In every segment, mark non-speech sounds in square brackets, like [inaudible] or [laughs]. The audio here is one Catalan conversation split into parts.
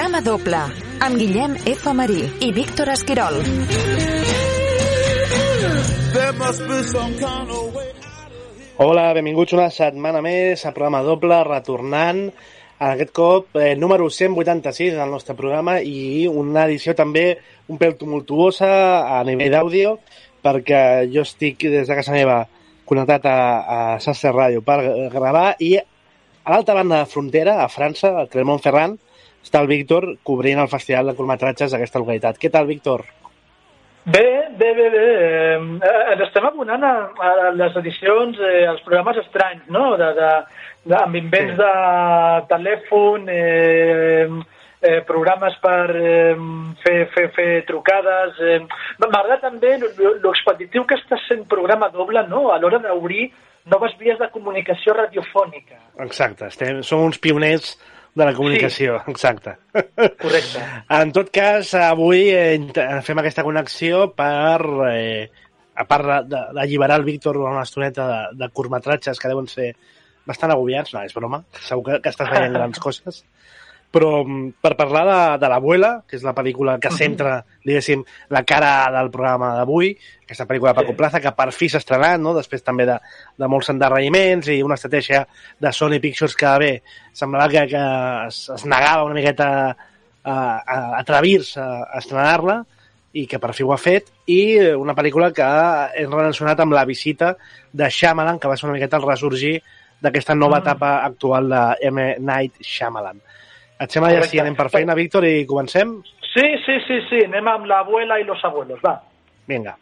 Programa doble amb Guillem F. Marí i Víctor Esquirol. Hola, benvinguts una setmana més a programa doble, retornant en aquest cop eh, número 186 del nostre programa i una edició també un pèl tumultuosa a nivell d'àudio perquè jo estic des de casa meva connectat a, a Sasser Ràdio per gravar i a l'altra banda de frontera, a França, a Clermont-Ferrand, està el Víctor cobrint el Festival de Curtmetratges d'aquesta localitat. Què tal, Víctor? Bé, bé, bé, bé. Eh, ens estem abonant a, a les edicions, eh, als programes estranys, no? De, de, de, amb invents sí. de telèfon, eh, eh, programes per eh, fer, fer, fer trucades. Eh. M'agrada també l'expeditiu que està sent programa doble no? a l'hora d'obrir noves vies de comunicació radiofònica. Exacte, estem, som uns pioners de la comunicació, sí. exacte. Correcte. En tot cas, avui eh, fem aquesta connexió per, eh, a part d'alliberar el Víctor una estoneta de, de curtmetratges que deuen ser bastant agobiats, no, és broma, segur que, que estàs veient grans [laughs] coses, però mm, per parlar de, de l'Abuela, que és la pel·lícula que centra, diguéssim, la cara del programa d'avui, aquesta pel·lícula de Paco Plaza, que per fi s'ha estrenat, no? després també de, de molts endarreriments i una estratègia de Sony Pictures que bé, semblava que, que es, es negava una miqueta a, a atrevir-se a, a estrenar-la i que per fi ho ha fet, i una pel·lícula que és relacionat amb la visita de Shyamalan, que va ser una miqueta el ressorgir d'aquesta nova etapa actual de M. Night Shyamalan. Sembla ja si anem per feina, Víctor, i comencem? Sí, sí, sí, sí, anem amb l'abuela i los abuelos, va. Vinga.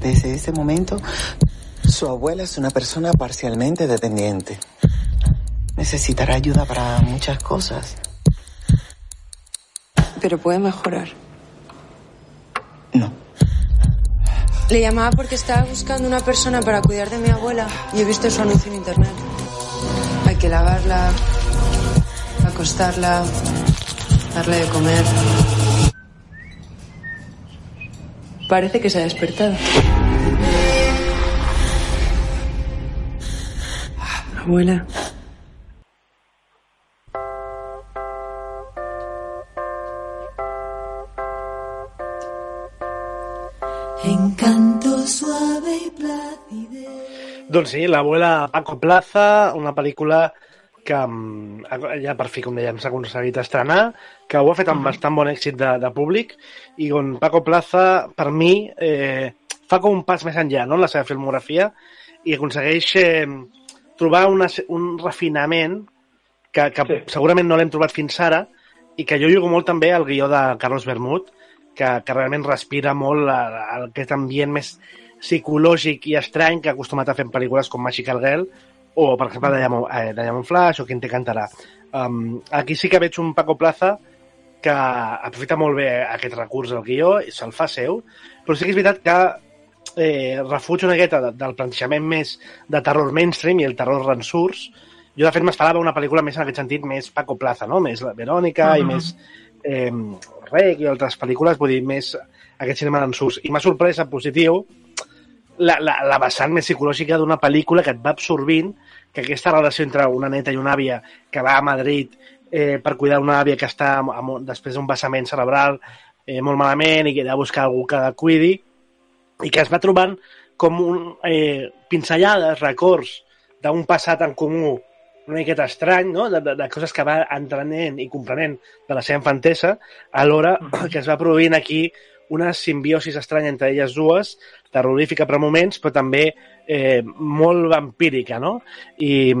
Desde ese momento, su abuela es una persona parcialmente dependiente. Necesitará ayuda para muchas cosas. Pero puede mejorar. No. Le llamaba porque estaba buscando una persona para cuidar de mi abuela y he visto su anuncio en internet. Hay que lavarla, acostarla, darle de comer. Parece que se ha despertado. Abuela. Doncs sí, l'abuela Paco Plaza, una pel·lícula que ja per fi, com dèiem, s'ha aconseguit estrenar, que ho ha fet amb bastant bon èxit de, de públic, i on Paco Plaza, per mi, eh, fa com un pas més enllà no, en la seva filmografia i aconsegueix eh, trobar una, un refinament que, que sí. segurament no l'hem trobat fins ara i que jo jugo molt també al guió de Carlos Bermud, que, que realment respira molt aquest ambient més psicològic i estrany que ha acostumat a fer en pel·lícules com Magical Girl o, per exemple, Diamond, eh, Diamond Flash o Quien te cantarà. Um, aquí sí que veig un Paco Plaza que aprofita molt bé aquest recurs del guió i se'l fa seu, però sí que és veritat que eh, refuig una miqueta del plantejament més de terror mainstream i el terror rensurs. Jo, de fet, m'esperava una pel·lícula més en aquest sentit, més Paco Plaza, no? Més la Verònica uh -huh. i més eh, Rec i altres pel·lícules, vull dir, més aquest cinema d'ensús. I m'ha sorprès en positiu la, la, la vessant més psicològica d'una pel·lícula que et va absorbint, que aquesta relació entre una neta i una àvia que va a Madrid eh, per cuidar una àvia que està amb, amb, després d'un vessament cerebral eh, molt malament i que ha de buscar algú que la cuidi i que es va trobant com un, eh, pinzellades, records d'un passat en comú una miqueta estrany, no? de, de, de coses que va entrenent i comprenent de la seva infantesa, alhora que es va produint aquí una simbiosis estranya entre elles dues, terrorífica per moments, però també eh, molt vampírica, no? I,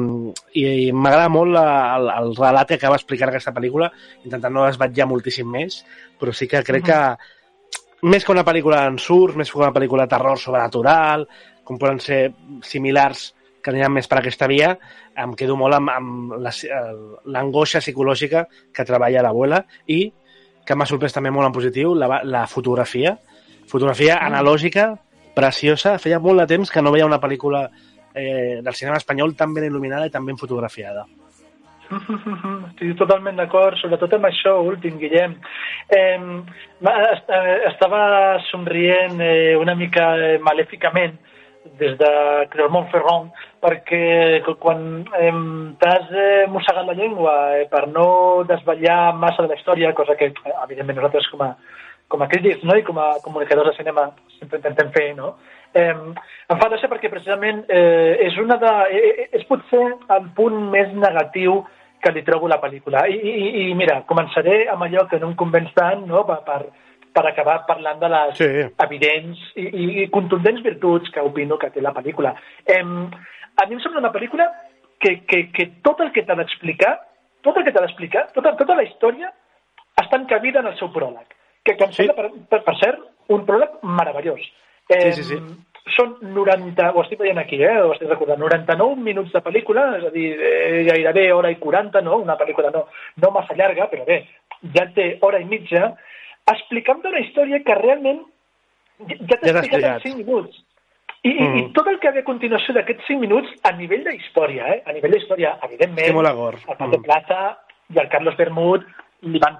i, i m'agrada molt la, el, el relat que acaba explicant aquesta pel·lícula, intentant no desvetllar moltíssim més, però sí que crec uh -huh. que més que una pel·lícula en surt, més que una pel·lícula de terror sobrenatural, com poden ser similars que aniran més per aquesta via, em quedo molt amb, amb l'angoixa psicològica que treballa l'abuela i que m'ha sorprès també molt en positiu, la, la fotografia. Fotografia mm. analògica, preciosa. Feia molt de temps que no veia una pel·lícula eh, del cinema espanyol tan ben il·luminada i tan ben fotografiada. [laughs] Estic totalment d'acord, sobretot amb això últim, Guillem. Eh, estava somrient eh, una mica eh, malèficament des de Clermont-Ferrand, perquè quan eh, t'has eh, mossegat la llengua eh, per no desvetllar massa de la història, cosa que, eh, evidentment, nosaltres com a, com a crítics no? i com a comunicadors de cinema sempre intentem fer, no? Eh, em fa gràcia perquè precisament eh, és, una de, eh, és potser el punt més negatiu que li trobo la pel·lícula. I, i, I mira, començaré amb allò que no em convenç tant, no? per, per, per acabar parlant de les Sí. evidents i, i, i contundents virtuts que opino que té la pel·lícula. Eh, a mi em sembla una pel·lícula que, que, que tot el que t'ha d'explicar, tot el que t'ha d'explicar, tota, tota la història està encabida en el seu pròleg, que, que em Sí. sembla, per, per, per cert, un pròleg meravellós. Eh, Sí, sí, sí. Són 90, ho estic veient aquí, eh, ho estic recordant, 99 minuts de pel·lícula, és a dir, eh, gairebé hora i 40, no? Una pel·lícula no, no massa llarga, però bé, ja té hora i mitja, explicant una història que realment ja t'ha Ja explicat en explicat. 5 minuts. I, mm. i, I tot el que ve a continuació d'aquests 5 minuts, a nivell d'història, eh? a nivell d'història, evidentment, Té molt agor. el Paco Mm. Plaza i el Carlos Bermud li van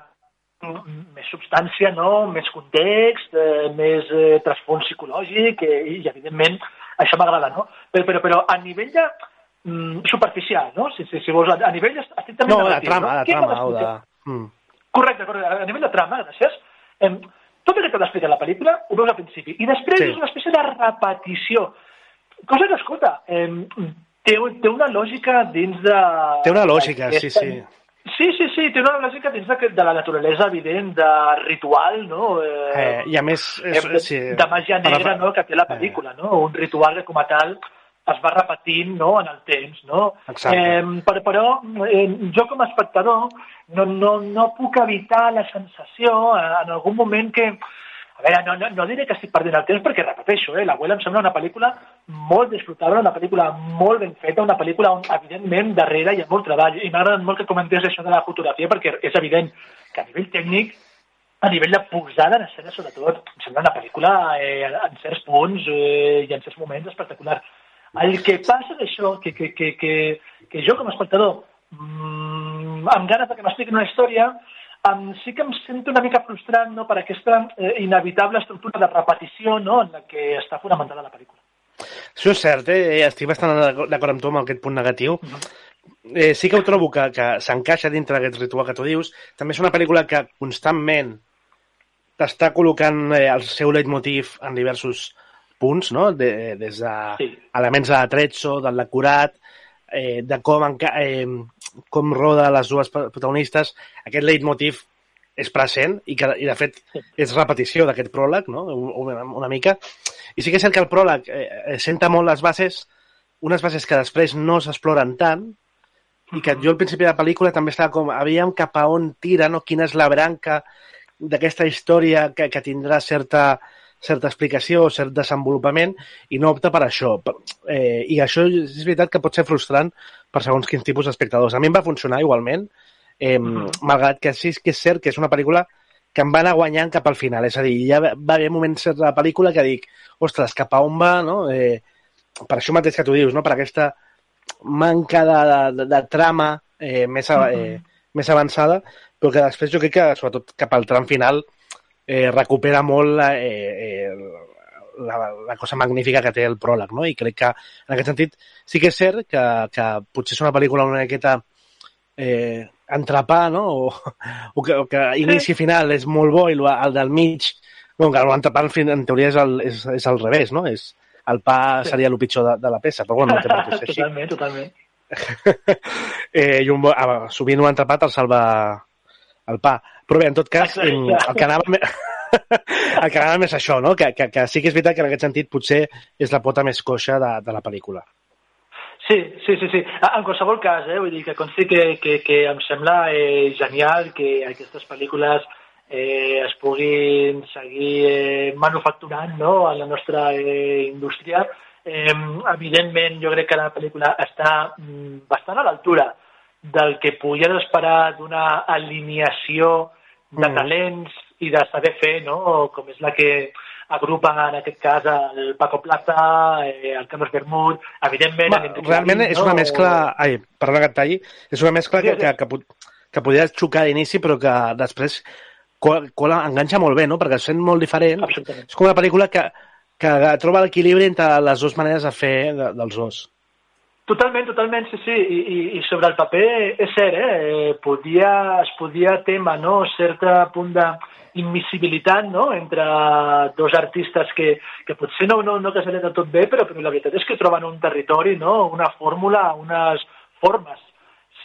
més substància, no? més context, eh, més eh, trasfons psicològic eh, i, evidentment, això m'agrada, no? Però, però, però a nivell de mm, superficial, no? Si, si, si vols, a, a nivell estrictament No, narratiu, trama, no? m'ha trama, o de... Mm. Correcte, correcte. A nivell de trama, gràcies. Em, tot el que t'ha d'explicar la pel·lícula ho veus al principi. I després Sí. és una espècie de repetició. Cosa que, escolta, em, té, té una lògica dins de... Té una lògica, sí, sí. Sí, sí, sí, té una lògica dins de, de la naturalesa evident, de ritual, no? Eh, I a més... És, de, sí, de màgia negra no, que té la pel·lícula, no? un ritual que com a tal es va repetint no, en el temps. No? Exacte. Eh, però però eh, jo com a espectador no, no, no puc evitar la sensació eh, en algun moment que a veure, no, no, no diré que estic perdent el temps perquè repeteixo, eh, l'abuela em sembla una pel·lícula molt disfrutable, una pel·lícula molt ben feta, una pel·lícula on evidentment darrere hi ha molt treball i m'agrada molt que comentés això de la fotografia perquè és evident que a nivell tècnic a nivell de posada en escena, sobretot, em sembla una pel·lícula eh, en certs punts eh, i en certs moments espectacular. El que passa d'això, que, que, que, que, que jo com a espectador, mmm, amb ganes de que m'expliquin una història, em, sí que em sento una mica frustrant no, per aquesta eh, inevitable estructura de repetició no, en la que està fonamentada la pel·lícula. Això és cert, eh? estic bastant d'acord amb tu amb aquest punt negatiu. Eh, sí que ho trobo que, que s'encaixa dintre d'aquest ritual que tu dius. També és una pel·lícula que constantment t'està col·locant eh, el seu leitmotiv en diversos punts, no? De, des de Sí. elements de l'atrezzo, del decorat, eh, de com, enca eh, com roda les dues protagonistes. Aquest leitmotiv és present i, que, i de fet, és repetició d'aquest pròleg, no? una, una mica. I sí que és cert que el pròleg eh, eh, senta molt les bases, unes bases que després no s'exploren tant, i que jo al principi de la pel·lícula també estava com, aviam cap a on tira, no? quina és la branca d'aquesta història que, que tindrà certa, certa explicació o cert desenvolupament i no opta per això. Eh, I això és veritat que pot ser frustrant per segons quins tipus d'espectadors. A mi em va funcionar igualment, eh, malgrat que sí que és cert que és una pel·lícula que em va anar guanyant cap al final. És a dir, ja va haver moments de la pel·lícula que dic, ostres, cap a on va, no? Eh, per això mateix que tu dius, no? Per aquesta manca de, de, de trama eh, més, eh, més avançada, però que després jo crec que, sobretot cap al tram final, eh, recupera molt la, eh, eh, la, la cosa magnífica que té el pròleg, no? I crec que, en aquest sentit, sí que és cert que, que potser és una pel·lícula una miqueta eh, entrepà, no? O, [laughs] o, que, o que inici i final és molt bo i el, el del mig, bueno, que l'entrepà en, en teoria és, el, és, és al revés, no? És, el pa seria el pitjor de, de la peça, però bueno, no té per què ser així. [laughs] totalment, totalment. [laughs] eh, i un, ah, sovint un entrepat el salva el pa. Però bé, en tot cas, Exacte. el que anava, [laughs] el que anava més això, no? Que, que, que sí que és veritat que en aquest sentit potser és la pota més coixa de, de la pel·lícula. Sí, sí, sí, sí. Ah, En qualsevol cas, eh, vull dir que consti que, que, que em sembla eh, genial que aquestes pel·lícules eh, es puguin seguir eh, manufacturant no, a la nostra eh, indústria. Eh, evidentment, jo crec que la pel·lícula està mm, bastant a l'altura del que podien esperar d'una alineació de Mm. talents i de saber fer, no? com és la que agrupa en aquest cas el Paco Plaza, eh, el Carlos Bermud, evidentment... Ma, realment és una mescla... Ai, perdona que et talli. És una mescla que, Sí, sí. que, que, que podria xocar d'inici, però que després cola, cola, enganxa molt bé, no? Perquè es sent molt diferent. És com una pel·lícula que que troba l'equilibri entre les dues maneres de fer de, dels dos. Totalment, totalment, sí, sí. I, i, i sobre el paper és cert, eh? eh podia, es podia tema, no?, cert punt d'invisibilitat, no?, entre dos artistes que, que potser no, no, no casaren de tot bé, però, però la veritat és que troben un territori, no?, una fórmula, unes formes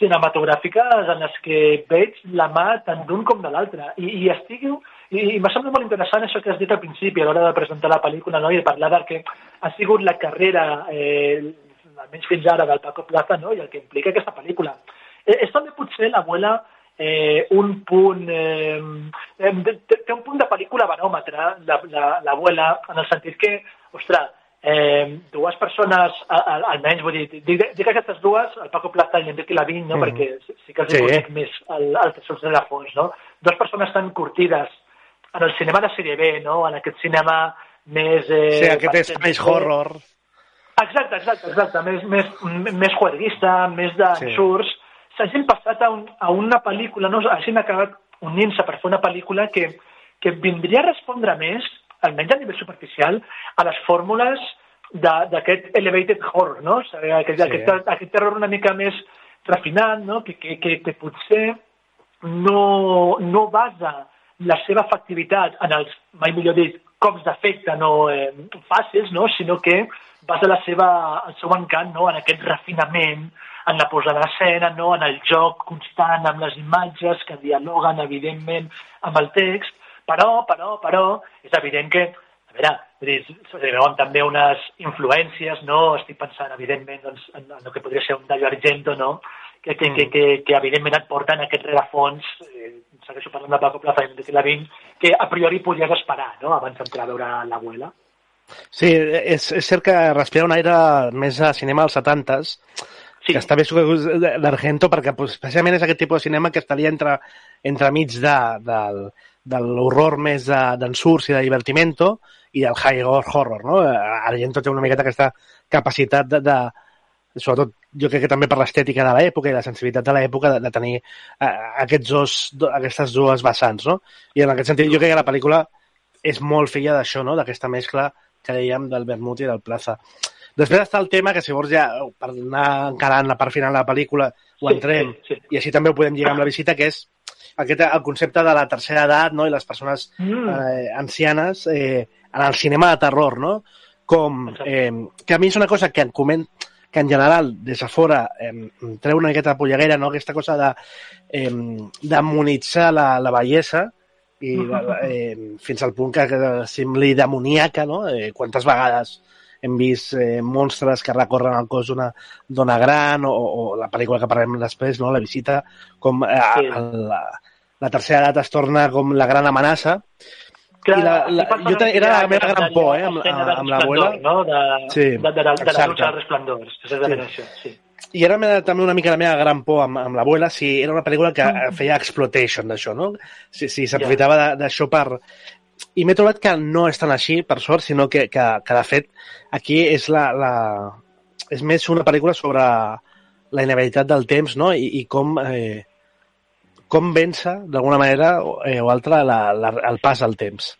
cinematogràfiques en les que veig la mà tant d'un com de l'altre. I, i estigui... I, i m'ha semblat molt interessant això que has dit al principi, a l'hora de presentar la pel·lícula, no? i de parlar del que ha sigut la carrera, eh, almenys fins ara, del Paco Plaza, no? i el que implica aquesta pel·lícula. Eh, és també potser l'abuela eh, un punt... Eh, té, un punt de pel·lícula baròmetre, l'abuela, la, en el sentit que, ostres, eh, dues persones, almenys, vull dir, dic, dic aquestes dues, el Paco Plaza i l'Enric Lavín, no? Mm. perquè sí que els sí. conec més el, el Tresors de la Fons, no? Dues persones tan curtides en el cinema de sèrie B, no? En aquest cinema més... Eh, sí, aquest és més horror. Exacte, exacte, exacte. Més, més, més juerguista, més d'ensurs. Sí. S'hagin passat a, un, a una pel·lícula, no? hagin acabat unint-se per fer una pel·lícula que, que vindria a respondre més almenys a nivell superficial, a les fórmules d'aquest elevated horror, no? Aquest, sí. aquest, aquest terror una mica més refinat, no? que, que, que, que potser no, no basa la seva efectivitat en els, mai millor dit, cops d'efecte no eh, fàcils, no? sinó que basa la seva, el seu encant no? en aquest refinament, en la posada d'escena, no? en el joc constant amb les imatges que dialoguen, evidentment, amb el text, però, però, però, és evident que, a veure, se veuen també unes influències, no? Estic pensant, evidentment, doncs, en, en el que podria ser un Dario Argento, no? Que, que, que, que, que evidentment et porten aquest rerefons, eh, segueixo parlant de Paco Plaza i de Lavín, que a priori podies esperar, no?, abans d'entrar a veure l'abuela. Sí, és, és cert que respira un aire més a cinema als 70s, sí. que està bé d'Argento perquè pues, especialment és aquest tipus de cinema que estaria entre, entre mig de, del, de l'horror més d'ensurs i de divertimento i del high horror, no? Argento té una miqueta aquesta capacitat de, de sobretot jo crec que també per l'estètica de l'època i la sensibilitat de l'època de, de tenir uh, aquests dos, do, aquestes dues vessants, no? I en aquest sentit jo crec que la pel·lícula és molt filla d'això, no? D'aquesta mescla que dèiem del vermut i del plaza. Després està el tema que si vols ja, per anar encarant la part final de la pel·lícula, ho entrem, sí, sí, sí. i així també ho podem lligar amb la visita, que és aquest, el concepte de la tercera edat no? i les persones mm. eh, ancianes eh, en el cinema de terror, no? Com, eh, que a mi és una cosa que en, coment, que en general, des de fora, eh, treu una miqueta de polleguera, no? aquesta cosa de eh, demonitzar la, la bellesa i eh, fins al punt que, que sembli demoníaca, no? Eh, quantes vegades hem vist eh, monstres que recorren el cos d'una dona gran o, o la pel·lícula que parlem després, no? la visita, com eh, sí. la, la tercera edat es torna com la gran amenaça. Clar, I la, la, jo era la meva gran por, eh, amb, amb l'abuela. No? De, sí, de, de, de, de la lucha dels resplendors. És sí. sí. I era també una mica la meva gran por amb, amb l'abuela si era una pel·lícula que mm. feia exploitation d'això, no? Si, si s'aprofitava yeah. d'això per i m'he trobat que no és tan així, per sort, sinó que, que, que de fet, aquí és la, la... és més una pel·lícula sobre la inevitabilitat del temps, no? I, i com, eh, com vèncer, d'alguna manera eh, o altra, la, la, el pas al temps.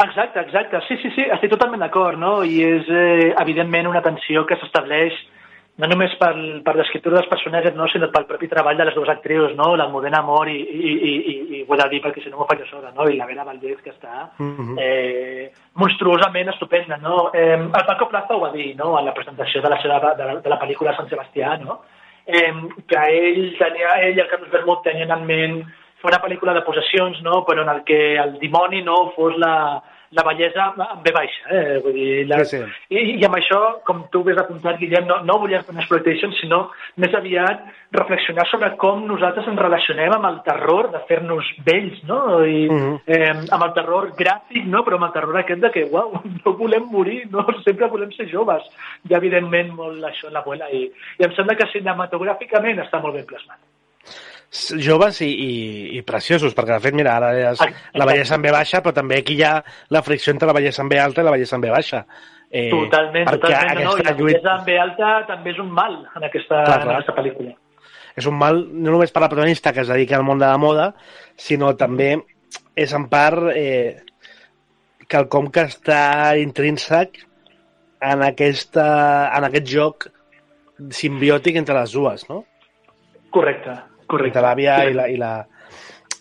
Exacte, exacte. Sí, sí, sí, estic totalment d'acord, no? I és, eh, evidentment, una tensió que s'estableix no només per, per l'escriptura dels personatges, no, sinó pel propi treball de les dues actrius, no? l'Almudena Amor i, i, i, i, i ho he de dir perquè si no m'ho faig sola, no? i la Vera Valdés, que està mm -hmm. eh, monstruosament estupenda. No? Eh, el Paco Plaza ho va dir no? en la presentació de la, seva, de la, de la pel·lícula Sant Sebastià, no? eh, que ell, tenia, ell i el Carlos Bermut tenien en ment fer una pel·lícula de possessions, no? però en el que el dimoni no fos la, la bellesa ve baixa. Eh? Vull dir, la... sí, sí. I, I amb això, com tu ves apuntat, Guillem, no, no volíem fer una exploitation, sinó més aviat reflexionar sobre com nosaltres ens relacionem amb el terror de fer-nos vells, no? I mm -hmm. eh, amb el terror gràfic, no? però amb el terror aquest de que, uau, [laughs] no volem morir, no? [laughs] sempre volem ser joves. I, evidentment, molt això en l'abuela. I, I em sembla que cinematogràficament està molt ben plasmat joves i, i, i preciosos, perquè de fet, mira, ara és la bellesa en B baixa, però també aquí hi ha la fricció entre la bellesa en B alta i la bellesa en B baixa. Eh, totalment, totalment, no, i la bellesa en B alta també és un mal en aquesta, clar, clar. en aquesta pel·lícula. És un mal no només per la protagonista que es dedica al món de la moda, sinó també és en part eh, quelcom que està intrínsec en, aquesta, en aquest joc simbiòtic entre les dues, no? Correcte, correcte. Entre l'àvia i la, i la,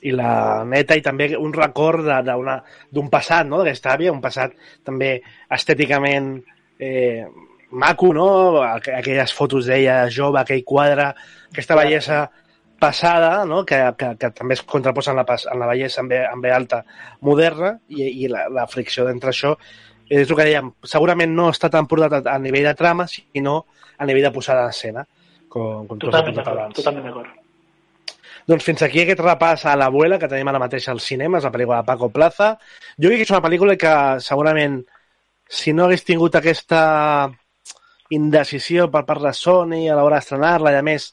i la neta i també un record de- d'un passat, no?, d'aquesta àvia, un passat també estèticament eh, maco, no?, Aqu- aquelles fotos d'ella jove, aquell quadre, aquesta bellesa passada, no?, que, que, que també es contraposa en la, en la bellesa en ve, en ve alta moderna i, i la, la fricció d'entre això és el que dèiem, segurament no està tan portat a, a nivell de trama, sinó a nivell de posada en escena, com, com tu has apuntat abans. totalment d'acord. Doncs fins aquí aquest repàs a l'abuela que tenim ara mateix als cinemes, la pel·lícula de Paco Plaza. Jo crec que és una pel·lícula que segurament, si no hagués tingut aquesta indecisió per part de Sony a l'hora d'estrenar-la, i a més,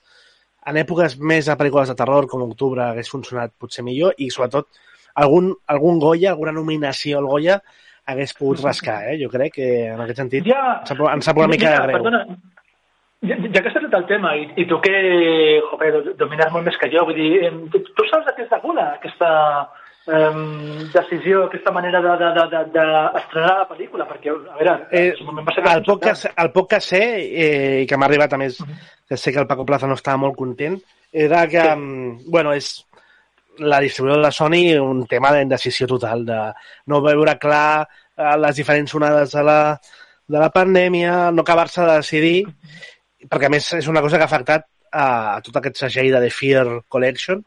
en èpoques més de pel·lícules de terror com Octubre hagués funcionat potser millor i sobretot algun, algun Goya, alguna nominació al Goya hagués pogut [laughs] rascar, eh? Jo crec que en aquest sentit Ja, em sap, una mica mira, de greu. Perdona, ja, ja que has tret el tema, i, i tu que joder, do- domines molt més que jo, vull dir, tu, tu saps de què és deguda aquesta um, decisió, aquesta manera d'estrenar de, de, de, d'estrenar la pel·lícula? Perquè, a veure, Eh, va ser el, poc que, el poc que sé, eh, i que m'ha arribat a més, que sé que el Paco Plaza no estava molt content, era que, Sí. bueno, és la distribuïdora de Sony un tema d'indecisió total, de no veure clar eh, les diferents onades de la, de la pandèmia, no acabar-se de decidir, perquè a més és una cosa que ha afectat a, a tot aquest segell de The Fear Collection,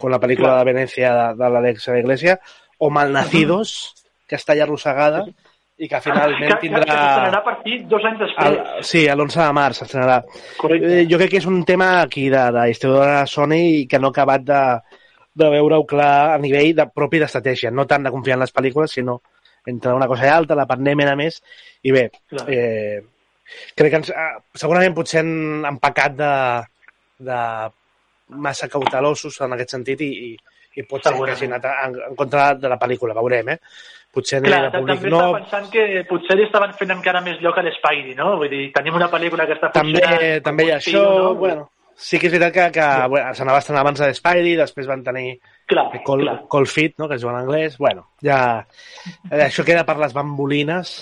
com la pel·lícula Clar. de Venècia de, de l'Alex de l'Iglesia, o Malnacidos, que està ja arrossegada, i que finalment que, que, tindrà... que s'estrenarà a partir dos anys després. El, sí, l'11 de març s'estrenarà. Eh, jo crec que és un tema aquí de, de distribuïdora Sony i que no ha acabat de, de veure-ho clar a nivell de propi d'estratègia, no tant de confiar en les pel·lícules, sinó entre una cosa i altra, la pandèmia a més, i bé, Clar. eh, crec que ens, eh, segurament potser han, han pecat de, de massa cautelosos en aquest sentit i, i, i pot ser que hagin anat en, en contra de la pel·lícula, veurem, eh? Potser Clar, de també públic estava no, pensant que potser li estaven fent encara més lloc a l'Spidey, no? Vull dir, tenim una pel·lícula que està també, funcionant... com també hi ha això, no? bueno, sí que és veritat que, que bueno, s'anava a estrenar abans de Spidey, després van tenir Clar, Call, clar. Call Fit, no? que es diu en anglès, bueno, ja... eh, Això queda per les bambolines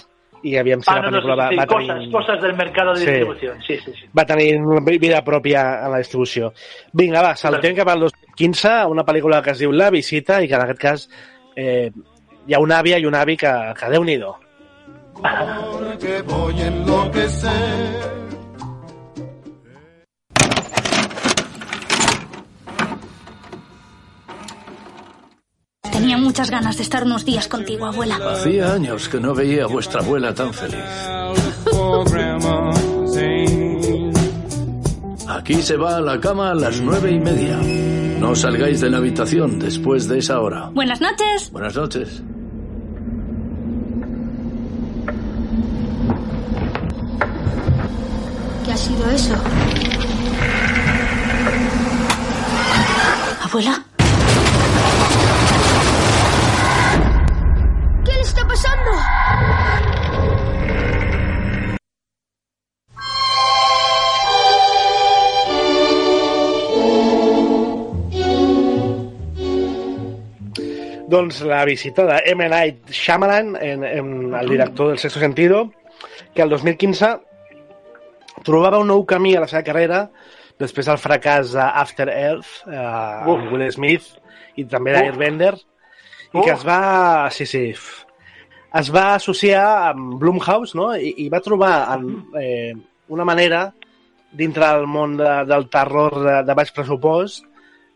i aviam si Ah, la no, no, sí, pel·lícula va, sí, va cosas, tenir... cosas del mercado de Sí. distribución. Sí, sí, sí. va tenir una vida pròpia a la distribució. Vinga, va, saltem cap al 2015, una pel·lícula que es diu La Visita i que en aquest cas eh, hi ha una àvia i un avi que, que déu-n'hi-do. que voy a enloquecer. Tenía muchas ganas de estar unos días contigo, abuela. Hacía años que no veía a vuestra abuela tan feliz. Aquí se va a la cama a las nueve y media. No salgáis de la habitación después de esa hora. Buenas noches. Buenas noches. ¿Qué ha sido eso? Abuela. Está pasando? Doncs la visita de M. Night Shyamalan, en, en el director del Sexto Sentido, que el 2015 trobava un nou camí a la seva carrera després del fracàs d'After Earth, eh, amb Will Smith i també d'Airbender, i que es va... Sí, sí. Es va associar amb Blumhouse, no? I, i va trobar en, eh, una manera dintre del món de, del terror de, de baix pressupost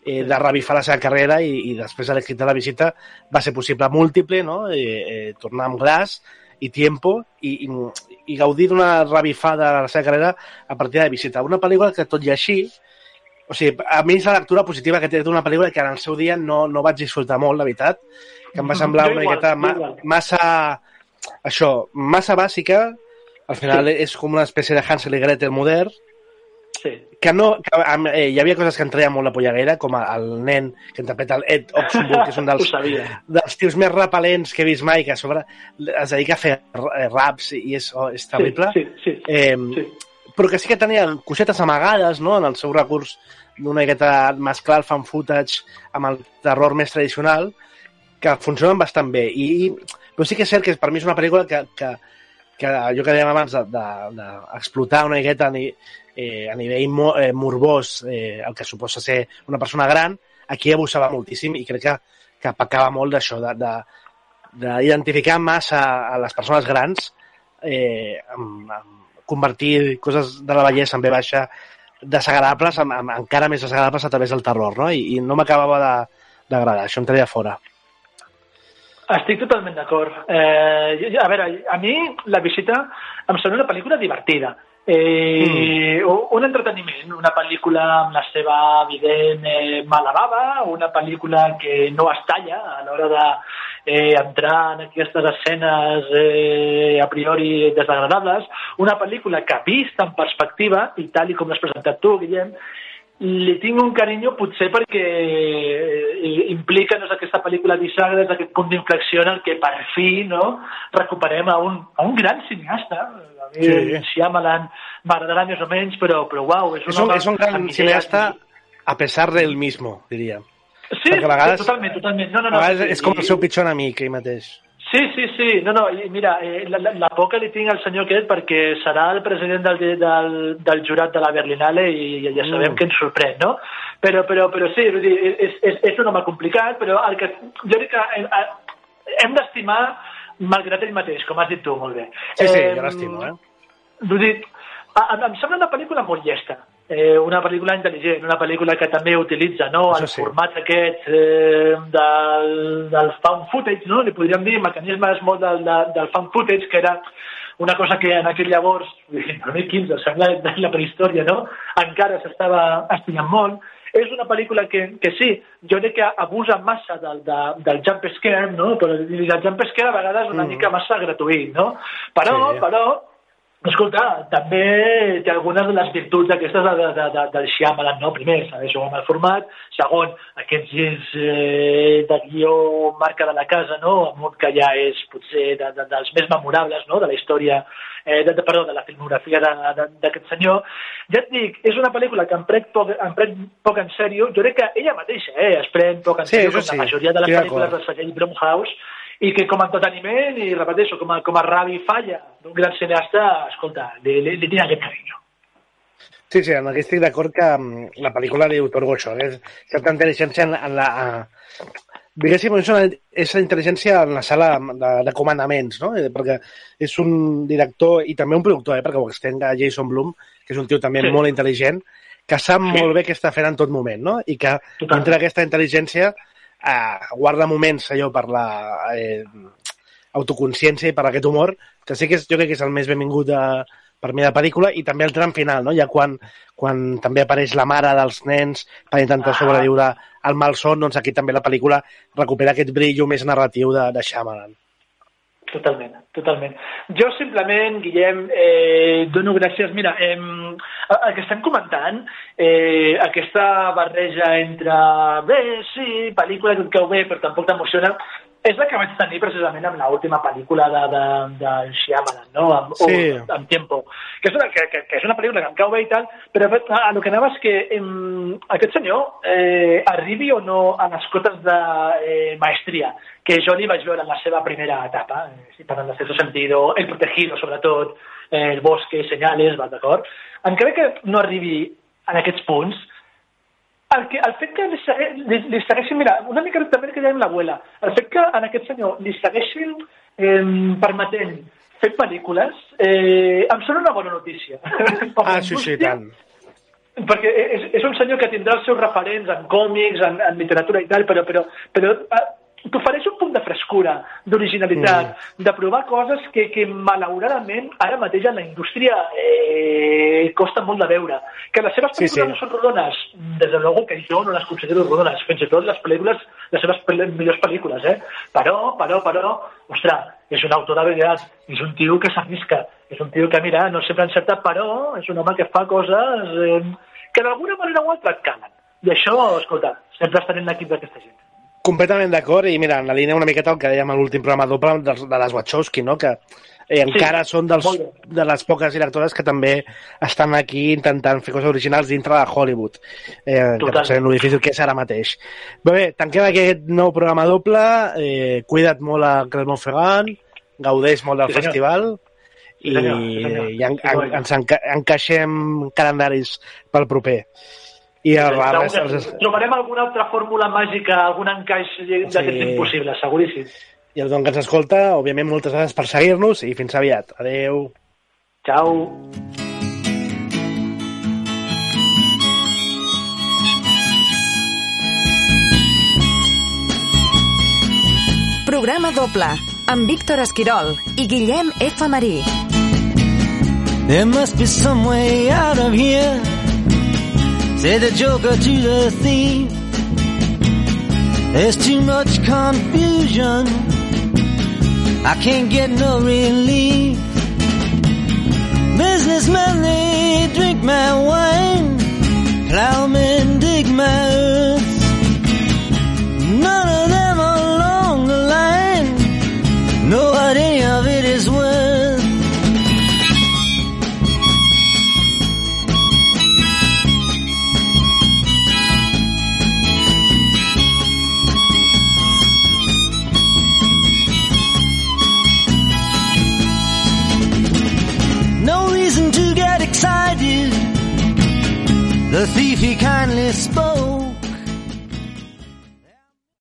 eh, de revifar la seva carrera i, i després de l'èxit de la visita va ser possible múltiple, no? Eh, eh, tornar amb Glass i Tiempo i, i, i gaudir d'una revifada de la seva carrera a partir de la visita. Una pel·lícula que tot i així o sigui, a mi és la lectura positiva que té d'una pel·lícula que en el seu dia no, no vaig disfrutar molt, la veritat, que em va semblar una miqueta ma, massa això, massa bàsica al final és com una espècie de Hansel i Gretel modern Sí. que no, que, eh, hi havia coses que em treien molt la polleguera, com el nen que interpreta el Ed Oxenburg, que és un [laughs] dels, dels tios més repel·lents que he vist mai, que a sobre es dedica a fer eh, raps i és, oh, és terrible. Sí, sí, sí. Eh, sí. Però que sí que tenia cosetes amagades no? en el seu recurs d'una miqueta mesclar el fan footage amb el terror més tradicional que funcionen bastant bé. I, però sí que és cert que per mi és una pel·lícula que, que, que allò que dèiem abans d'explotar de, de, d'explotar una miqueta ni, eh, a nivell mo, eh, morbós eh, el que suposa ser una persona gran, aquí abusava moltíssim i crec que, que pecava molt d'això, de, de, d'identificar massa a les persones grans, eh, amb, amb convertir coses de la bellesa en B baixa desagradables, amb, amb, encara més desagradables a través del terror, no? I, i no m'acabava de- d'agradar, això em treia fora. Estic totalment d'acord. Eh, jo- jo- a veure, a mi La visita em sembla una pel·lícula divertida. Eh, mm. Un entreteniment, una pel·lícula amb la seva evident eh, mala bava, una pel·lícula que no es talla a l'hora de eh, entrar en aquestes escenes eh, a priori desagradables, una pel·lícula que vista en perspectiva, i tal i com l'has presentat tu, Guillem, li tinc un carinyo potser perquè eh, implica no, aquesta pel·lícula bisagra, és aquest punt d'inflexió en el que per fi no, recuperem a un, a un gran cineasta. A mi Sí. Shyamalan m'agradarà més o menys, però, però uau, és un, És un, home és un gran cineasta a pesar del mismo, diria. Sí, perquè a vegades- totalment, totalment. No, no, A no, vegades sí, és com el seu pitjor enemic, ell mateix. Sí, sí, sí. No, no, i mira, eh, la, la, la por que li tinc al senyor aquest perquè serà el president del, del, del jurat de la Berlinale i ja, ja sabem Mm. que ens sorprèn, no? Però, però, però sí, vull dir, és, és, és un home complicat, però el que, jo crec que hem, hem d'estimar malgrat ell mateix, com has dit tu molt bé. Sí, sí, Em, jo l'estimo, eh? Vull dir, a, a, em sembla una pel·lícula molt llesta, eh, una pel·lícula intel·ligent, una pel·lícula que també utilitza no, Això el sí. format aquest eh, del, del found footage, no? li podríem dir mecanismes molt del, del, del found footage, que era una cosa que en aquell llavors, el 2015, sembla de la prehistòria, no? encara s'estava estudiant molt, és una pel·lícula que, que sí, jo crec que abusa massa del, de, del jump scare, no? però el jump scare a vegades és una Mm. mica massa gratuït, no? Però, Sí. però, Escolta, també té algunes de les virtuts aquestes de, de, de, del Shyamalan, no? Primer, saber jugar amb el format. Segon, aquests girs eh, de guió marca de la casa, no? Amb un que ja és potser de, de, dels més memorables, no?, de la història, eh, de, de, perdó, de la filmografia d'aquest senyor. Ja et dic, és una pel·lícula que em prenc poc, em prenc poc en sèrio. Jo crec que ella mateixa eh, es pren poc en Sí, sèrio, com sí, la majoria de les estic pel·lícules del segell Blumhouse, i que com a entreteniment, i repeteixo, com a, com a rabi falla d'un gran cineasta, escolta, li, li, li tinc aquest carinyo. Sí, sí, en aquest estic d'acord que mm, la pel·lícula li otorgo això, és certa intel·ligència en, en la... A, diguéssim, és una, és la intel·ligència en la sala de, de comandaments, no? Eh, Perquè és un director i també un productor, eh? perquè ho estenc a Jason Blum, que és un tio també Sí. molt intel·ligent, que sap sí. molt bé què està fent en tot moment, no? I que Totalment. dintre d'aquesta intel·ligència eh, guarda moments allò per la eh, autoconsciència i per aquest humor, que sí que és, jo crec que és el més benvingut de, per mi de pel·lícula, i també el tram final, no? ja quan, quan també apareix la mare dels nens per intentar Ah. sobreviure al malson, doncs aquí també la pel·lícula recupera aquest brillo més narratiu de, de Shyamalan. Totalment, totalment. Jo simplement, Guillem, eh, dono gràcies. Mira, eh, el que estem comentant, eh, aquesta barreja entre bé, sí, pel·lícula que et cau bé, però tampoc t'emociona, és la que vaig tenir precisament amb l'última pel·lícula de, de, de Shyamalan, no? Amb, Sí. o, amb Tiempo. Que és, una, que, que, que és una pel·lícula que em cau bé i tal, però a, a lo que anava és que em, aquest senyor eh, arribi o no a les cotes de eh, maestria, que jo li vaig veure en la seva primera etapa, eh, si parlant de Sexto Sentido, El Protegido, sobretot, eh, El Bosque, Senyales, va, d'acord? Encara que no arribi en aquests punts, el, que, el fet que li, segui, li, li segueixin, mira, una mica també el que dèiem l'abuela, el fet que en aquest senyor li segueixin eh, permetent fer pel·lícules, eh, em sona una bona notícia. [laughs] Ah, sí, sí, tant. perquè és, és un senyor que tindrà els seus referents en còmics, en, en literatura i tal, però, però, però eh, t'ofereix un punt de frescura, d'originalitat, mm. de provar coses que, que malauradament ara mateix en la indústria eh, costa molt de veure. Que les seves Sí, pel·lícules sí. no són rodones, des de luego que jo no les considero rodones, fins i tot les pel·lícules, les seves pel millors pel·lícules, eh? Però, però, però, ostres, és un autor de veritat, és un tio que s'arrisca, és un tio que, mira, no sempre encerta, però és un home que fa coses eh, que d'alguna manera o altra et calen. I això, escolta, sempre estarem en l'equip d'aquesta gent. Completament d'acord, i mira, en la línia una miqueta el que dèiem a l'últim programa doble de, de les Wachowski, no? que eh, encara són dels, de les poques directores que també estan aquí intentant fer coses originals dintre de Hollywood, eh, que Total. potser lo difícil que és ara mateix. Bé, bé, tanquem aquest nou programa doble, eh, cuida't molt a Clermont-Ferrand, gaudeix molt del Sí, festival, Sí, i, senyor, sí, senyor. i en, Sí, en, ens enca encaixem calendaris pel proper. I a que Els, Trobarem alguna altra fórmula màgica, algun encaix d'aquests Sí. impossibles, seguríssim. I el don que ens escolta, òbviament, moltes gràcies per seguir-nos i fins aviat. Adeu. Ciao. Programa doble amb Víctor Esquirol i Guillem F. Marí. There must be some way out of here. Say the joker to the thief. There's too much confusion. I can't get no relief. Businessmen, they drink my wine. Plowmen dig my earth. None of them along the line know what any of it The thief he kindly spoke.